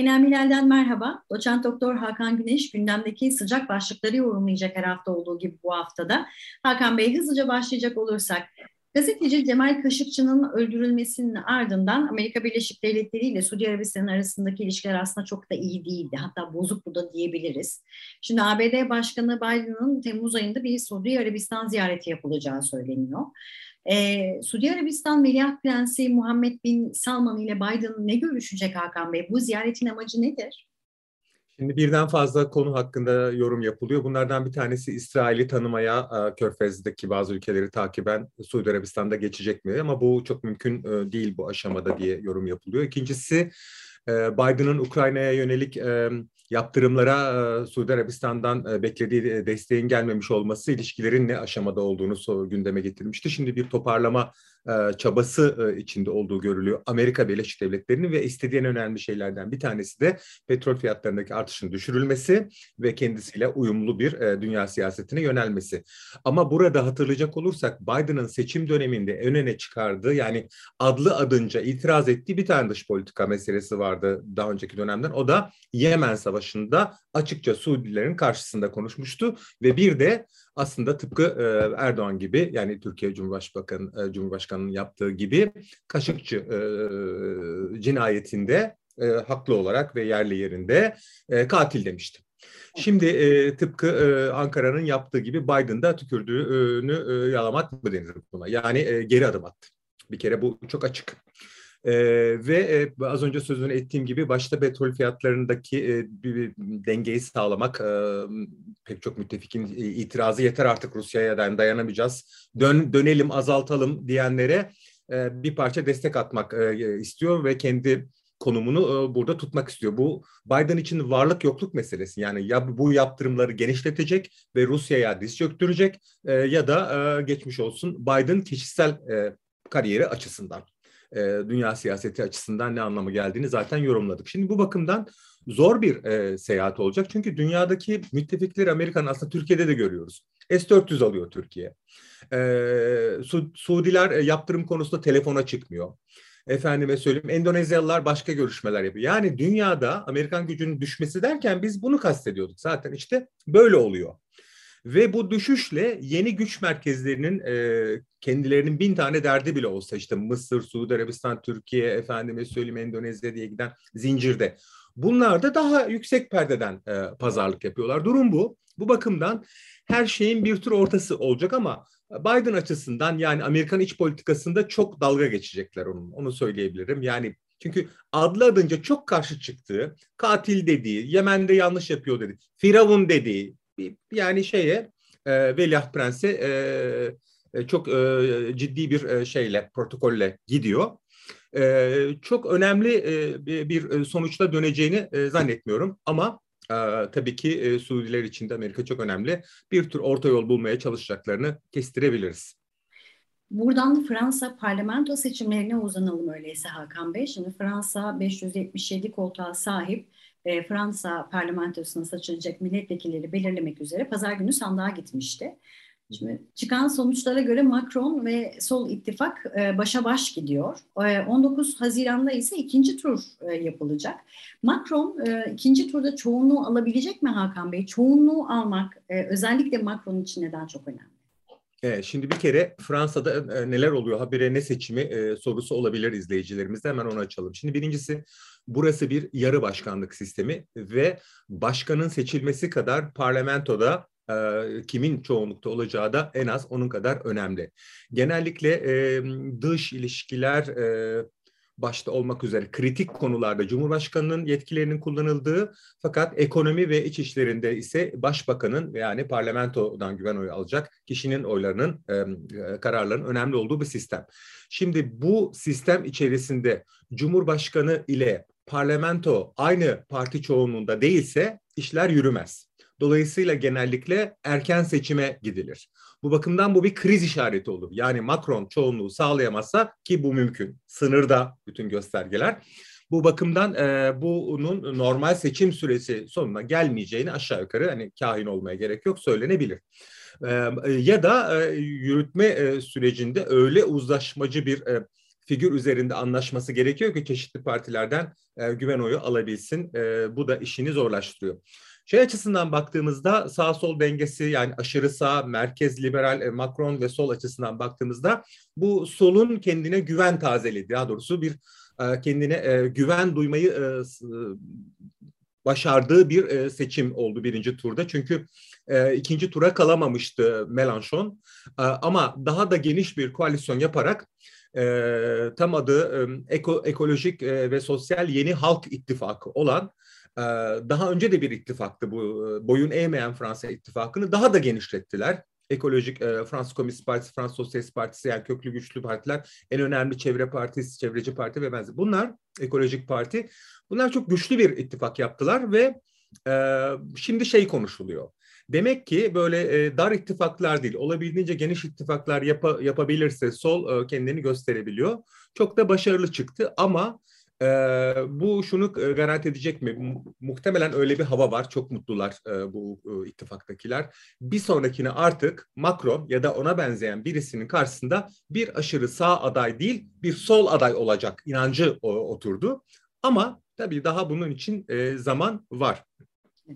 Beynel Milal'den merhaba. Doçent Doktor Hakan Güneş gündemdeki sıcak başlıkları yorumlayacak her hafta olduğu gibi bu haftada. Hakan Bey hızlıca başlayacak olursak Gazeteci Cemal Kaşıkçı'nın öldürülmesinin ardından Amerika Birleşik Devletleri ile Suudi Arabistan arasındaki ilişkiler aslında çok da iyi değildi. Hatta bozuk bu da diyebiliriz. Şimdi ABD Başkanı Biden'ın Temmuz ayında bir Suudi Arabistan ziyareti yapılacağı söyleniyor. Ee, Suudi Arabistan Veliaht Prensi Muhammed Bin Salman ile Biden ne görüşecek Hakan Bey? Bu ziyaretin amacı nedir? Şimdi birden fazla konu hakkında yorum yapılıyor. Bunlardan bir tanesi İsrail'i tanımaya e, Körfez'deki bazı ülkeleri takiben Suudi Arabistan'da geçecek mi? Ama bu çok mümkün e, değil bu aşamada diye yorum yapılıyor. İkincisi Biden'ın Ukrayna'ya yönelik yaptırımlara Suudi Arabistan'dan beklediği desteğin gelmemiş olması ilişkilerin ne aşamada olduğunu gündeme getirmişti. Şimdi bir toparlama e, çabası e, içinde olduğu görülüyor. Amerika Birleşik Devletleri'nin ve istediği en önemli şeylerden bir tanesi de petrol fiyatlarındaki artışın düşürülmesi ve kendisiyle uyumlu bir e, dünya siyasetine yönelmesi. Ama burada hatırlayacak olursak Biden'ın seçim döneminde en öne çıkardığı yani adlı adınca itiraz ettiği bir tane dış politika meselesi vardı daha önceki dönemden. O da Yemen Savaşı'nda açıkça Suudilerin karşısında konuşmuştu ve bir de aslında tıpkı e, Erdoğan gibi yani Türkiye Cumhurbaşkanı e, Cumhurbaşkanı'nın yaptığı gibi Kaşıkçı e, cinayetinde e, haklı olarak ve yerli yerinde e, katil demişti. Şimdi e, tıpkı e, Ankara'nın yaptığı gibi Biden'da tükürdüğünü e, yalamak mı denir buna? Yani e, geri adım attı. Bir kere bu çok açık. E, ve e, az önce sözünü ettiğim gibi başta petrol fiyatlarındaki e, bir, bir dengeyi sağlamak e, pek çok müttefikin itirazı yeter artık Rusya'ya dayanamayacağız. Dön, dönelim azaltalım diyenlere e, bir parça destek atmak e, istiyor ve kendi konumunu e, burada tutmak istiyor. Bu Biden için varlık yokluk meselesi. Yani ya bu yaptırımları genişletecek ve Rusya'ya diz çöktürecek e, ya da e, geçmiş olsun Biden kişisel e, kariyeri açısından e, dünya siyaseti açısından ne anlamı geldiğini zaten yorumladık. Şimdi bu bakımdan zor bir e, seyahat olacak. Çünkü dünyadaki müttefikleri Amerika'nın aslında Türkiye'de de görüyoruz. S-400 alıyor Türkiye. E, Su Suudiler e, yaptırım konusunda telefona çıkmıyor. Efendime söyleyeyim Endonezyalılar başka görüşmeler yapıyor. Yani dünyada Amerikan gücünün düşmesi derken biz bunu kastediyorduk. Zaten işte böyle oluyor. Ve bu düşüşle yeni güç merkezlerinin e, kendilerinin bin tane derdi bile olsa işte Mısır, Suudi Arabistan, Türkiye, efendime söyleyeyim Endonezya diye giden zincirde. Bunlar da daha yüksek perdeden e, pazarlık yapıyorlar. Durum bu. Bu bakımdan her şeyin bir tür ortası olacak ama Biden açısından yani Amerikan iç politikasında çok dalga geçecekler onun. Onu söyleyebilirim. Yani çünkü adlı adınca çok karşı çıktığı, katil dediği, Yemen'de yanlış yapıyor dedi, Firavun dediği, yani şeye e, Veliaht Prens'e e, e, çok e, ciddi bir e, şeyle, protokolle gidiyor. E, çok önemli e, bir sonuçta döneceğini e, zannetmiyorum ama e, tabii ki e, Suudiler için de Amerika çok önemli. Bir tür orta yol bulmaya çalışacaklarını kestirebiliriz. Buradan da Fransa parlamento seçimlerine uzanalım öyleyse Hakan Bey. Şimdi Fransa 577 koltuğa sahip e, Fransa parlamentosuna seçilecek milletvekilleri belirlemek üzere pazar günü sandığa gitmişti. Şimdi çıkan sonuçlara göre Macron ve Sol İttifak e, başa baş gidiyor. E, 19 Haziran'da ise ikinci tur e, yapılacak. Macron e, ikinci turda çoğunluğu alabilecek mi Hakan Bey? Çoğunluğu almak e, özellikle Macron için neden çok önemli? Evet, şimdi bir kere Fransa'da e, neler oluyor habire ne seçimi e, sorusu olabilir izleyicilerimizde hemen onu açalım. Şimdi birincisi burası bir yarı başkanlık sistemi ve başkanın seçilmesi kadar parlamentoda e, kimin çoğunlukta olacağı da en az onun kadar önemli. Genellikle e, dış ilişkiler e, başta olmak üzere kritik konularda Cumhurbaşkanı'nın yetkilerinin kullanıldığı fakat ekonomi ve iç işlerinde ise başbakanın yani parlamentodan güven oyu alacak kişinin oylarının e, kararların önemli olduğu bir sistem. Şimdi bu sistem içerisinde Cumhurbaşkanı ile parlamento aynı parti çoğunluğunda değilse işler yürümez. Dolayısıyla genellikle erken seçime gidilir. Bu bakımdan bu bir kriz işareti olur. Yani Macron çoğunluğu sağlayamazsa ki bu mümkün. Sınırda bütün göstergeler. Bu bakımdan e, bunun normal seçim süresi sonuna gelmeyeceğini aşağı yukarı hani kahin olmaya gerek yok söylenebilir. E, ya da e, yürütme e, sürecinde öyle uzlaşmacı bir e, figür üzerinde anlaşması gerekiyor ki çeşitli partilerden e, güven oyu alabilsin. E, bu da işini zorlaştırıyor. Şey açısından baktığımızda sağ sol dengesi yani aşırı sağ, merkez liberal, e, Macron ve sol açısından baktığımızda bu solun kendine güven tazeledi. Daha doğrusu bir e, kendine e, güven duymayı başardığı bir seçim oldu birinci turda. Çünkü ikinci tura kalamamıştı Mélenchon. E, ama daha da geniş bir koalisyon yaparak tam adı Eko, Ekolojik ve Sosyal Yeni Halk İttifakı olan daha önce de bir ittifaktı bu e, boyun eğmeyen Fransa ittifakını daha da genişlettiler. Ekolojik e, Fransız Komünist Partisi, Fransız Sosyalist Partisi yani köklü güçlü partiler, en önemli çevre partisi, çevreci parti ve benzeri. Bunlar ekolojik parti. Bunlar çok güçlü bir ittifak yaptılar ve e, şimdi şey konuşuluyor. Demek ki böyle e, dar ittifaklar değil, olabildiğince geniş ittifaklar yap yapabilirse sol e, kendini gösterebiliyor. Çok da başarılı çıktı ama e, bu şunu e, garanti edecek mi? Muhtemelen öyle bir hava var. Çok mutlular e, bu e, ittifaktakiler. Bir sonrakine artık Macron ya da ona benzeyen birisinin karşısında bir aşırı sağ aday değil, bir sol aday olacak inancı o, oturdu. Ama tabii daha bunun için e, zaman var.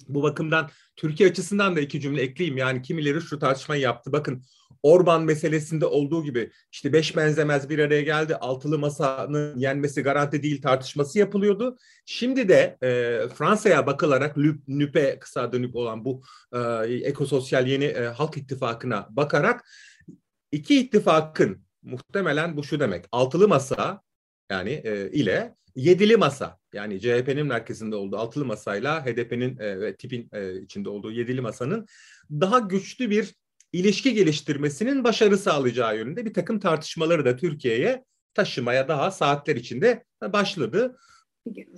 Bu bakımdan Türkiye açısından da iki cümle ekleyeyim. Yani kimileri şu tartışmayı yaptı. Bakın Orban meselesinde olduğu gibi işte beş benzemez bir araya geldi. Altılı masanın yenmesi garanti değil tartışması yapılıyordu. Şimdi de e, Fransa'ya bakılarak NÜP'e kısa adı NÜP olan bu e, ekososyal yeni e, halk ittifakına bakarak iki ittifakın muhtemelen bu şu demek. Altılı masa yani e, ile yedili masa yani CHP'nin merkezinde olduğu altılı masayla HDP'nin e, ve tipin e, içinde olduğu yedili masanın daha güçlü bir ilişki geliştirmesinin başarı sağlayacağı yönünde bir takım tartışmaları da Türkiye'ye taşımaya daha saatler içinde başladı.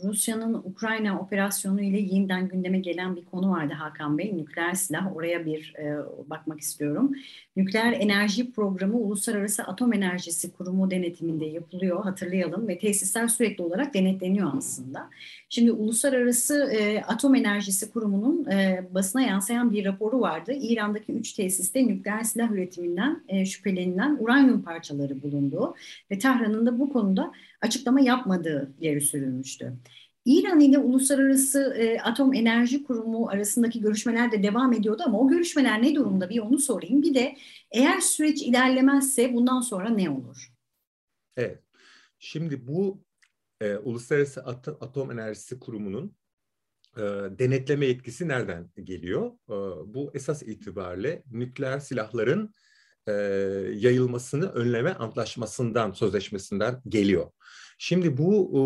Rusya'nın Ukrayna operasyonu ile yeniden gündeme gelen bir konu vardı Hakan Bey. Nükleer silah. Oraya bir e, bakmak istiyorum. Nükleer enerji programı Uluslararası Atom Enerjisi Kurumu denetiminde yapılıyor. Hatırlayalım ve tesisler sürekli olarak denetleniyor aslında. Şimdi Uluslararası e, Atom Enerjisi Kurumu'nun e, basına yansıyan bir raporu vardı. İran'daki üç tesiste nükleer silah üretiminden e, şüphelenilen uranyum parçaları bulunduğu ve Tahran'ın da bu konuda açıklama yapmadığı ileri sürülmüştü. İran ile Uluslararası e, Atom Enerji Kurumu arasındaki görüşmeler de devam ediyordu ama o görüşmeler ne durumda bir onu sorayım. Bir de eğer süreç ilerlemezse bundan sonra ne olur? Evet. Şimdi bu e, Uluslararası At Atom Enerjisi Kurumu'nun e, denetleme etkisi nereden geliyor? E, bu esas itibariyle nükleer silahların e, yayılmasını önleme antlaşmasından, sözleşmesinden geliyor. Şimdi bu e,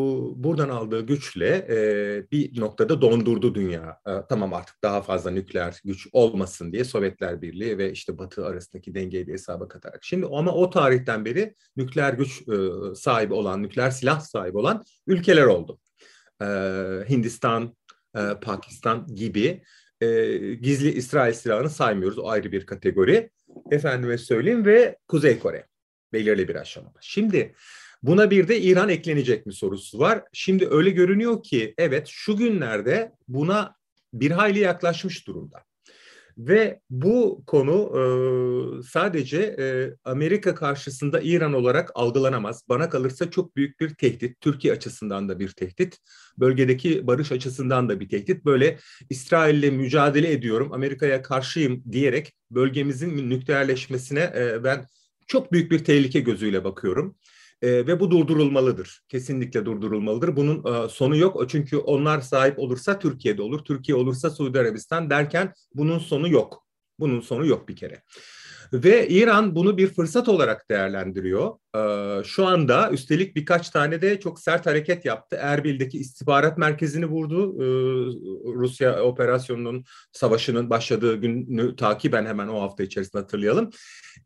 buradan aldığı güçle e, bir noktada dondurdu dünya. E, tamam artık daha fazla nükleer güç olmasın diye Sovyetler Birliği ve işte Batı arasındaki dengeyi bir hesaba katarak. Şimdi ama o tarihten beri nükleer güç e, sahibi olan, nükleer silah sahibi olan ülkeler oldu. E, Hindistan, e, Pakistan gibi e, gizli İsrail silahını saymıyoruz. O ayrı bir kategori. Efendime söyleyeyim ve Kuzey Kore belirli bir aşamada. Şimdi buna bir de İran eklenecek mi sorusu var. Şimdi öyle görünüyor ki evet şu günlerde buna bir hayli yaklaşmış durumda. Ve bu konu e, sadece e, Amerika karşısında İran olarak algılanamaz. Bana kalırsa çok büyük bir tehdit. Türkiye açısından da bir tehdit. Bölgedeki barış açısından da bir tehdit. Böyle İsrail'le mücadele ediyorum, Amerika'ya karşıyım diyerek bölgemizin nükleerleşmesine e, ben çok büyük bir tehlike gözüyle bakıyorum. E, ve bu durdurulmalıdır. Kesinlikle durdurulmalıdır. Bunun e, sonu yok. Çünkü onlar sahip olursa Türkiye'de olur. Türkiye olursa Suudi Arabistan derken bunun sonu yok. Bunun sonu yok bir kere. Ve İran bunu bir fırsat olarak değerlendiriyor. Ee, şu anda üstelik birkaç tane de çok sert hareket yaptı. Erbil'deki istihbarat merkezini vurdu. Ee, Rusya operasyonunun, savaşının başladığı günü takiben hemen o hafta içerisinde hatırlayalım.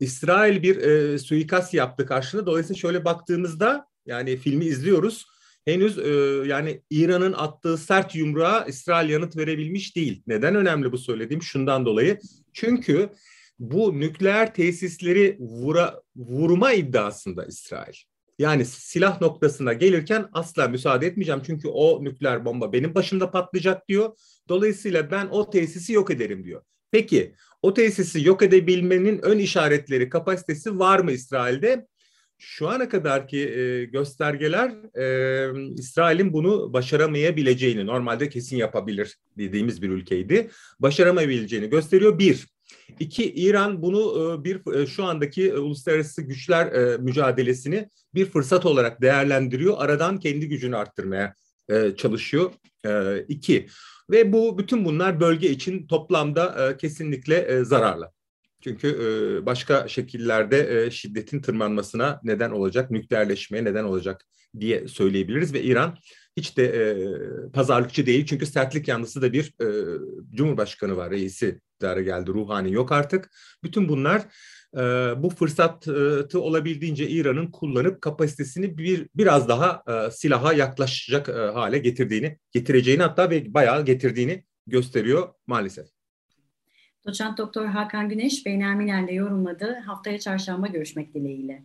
İsrail bir e, suikast yaptı karşına. Dolayısıyla şöyle baktığımızda yani filmi izliyoruz. Henüz e, yani İran'ın attığı sert yumruğa İsrail yanıt verebilmiş değil. Neden önemli bu söylediğim? Şundan dolayı. Çünkü bu nükleer tesisleri vura, vurma iddiasında İsrail. Yani silah noktasına gelirken asla müsaade etmeyeceğim. Çünkü o nükleer bomba benim başımda patlayacak diyor. Dolayısıyla ben o tesisi yok ederim diyor. Peki o tesisi yok edebilmenin ön işaretleri, kapasitesi var mı İsrail'de? şu ana kadarki e, göstergeler e, İsrail'in bunu başaramayabileceğini, normalde kesin yapabilir dediğimiz bir ülkeydi, başaramayabileceğini gösteriyor. Bir, iki İran bunu e, bir e, şu andaki e, uluslararası güçler mücadelesini bir fırsat olarak değerlendiriyor. Aradan kendi gücünü arttırmaya çalışıyor. İki ve bu bütün bunlar bölge için toplamda kesinlikle zararlı. Çünkü başka şekillerde şiddetin tırmanmasına neden olacak, nükleerleşmeye neden olacak diye söyleyebiliriz ve İran hiç de e, pazarlıkçı değil çünkü sertlik yanlısı da bir e, cumhurbaşkanı var, reisi iktidara geldi, ruhani yok artık. Bütün bunlar e, bu fırsatı olabildiğince İran'ın kullanıp kapasitesini bir biraz daha e, silaha yaklaşacak e, hale getirdiğini, getireceğini hatta ve bayağı getirdiğini gösteriyor maalesef. Doçent Doktor Hakan Güneş, Beynelmiler'de yorumladı. Haftaya çarşamba görüşmek dileğiyle.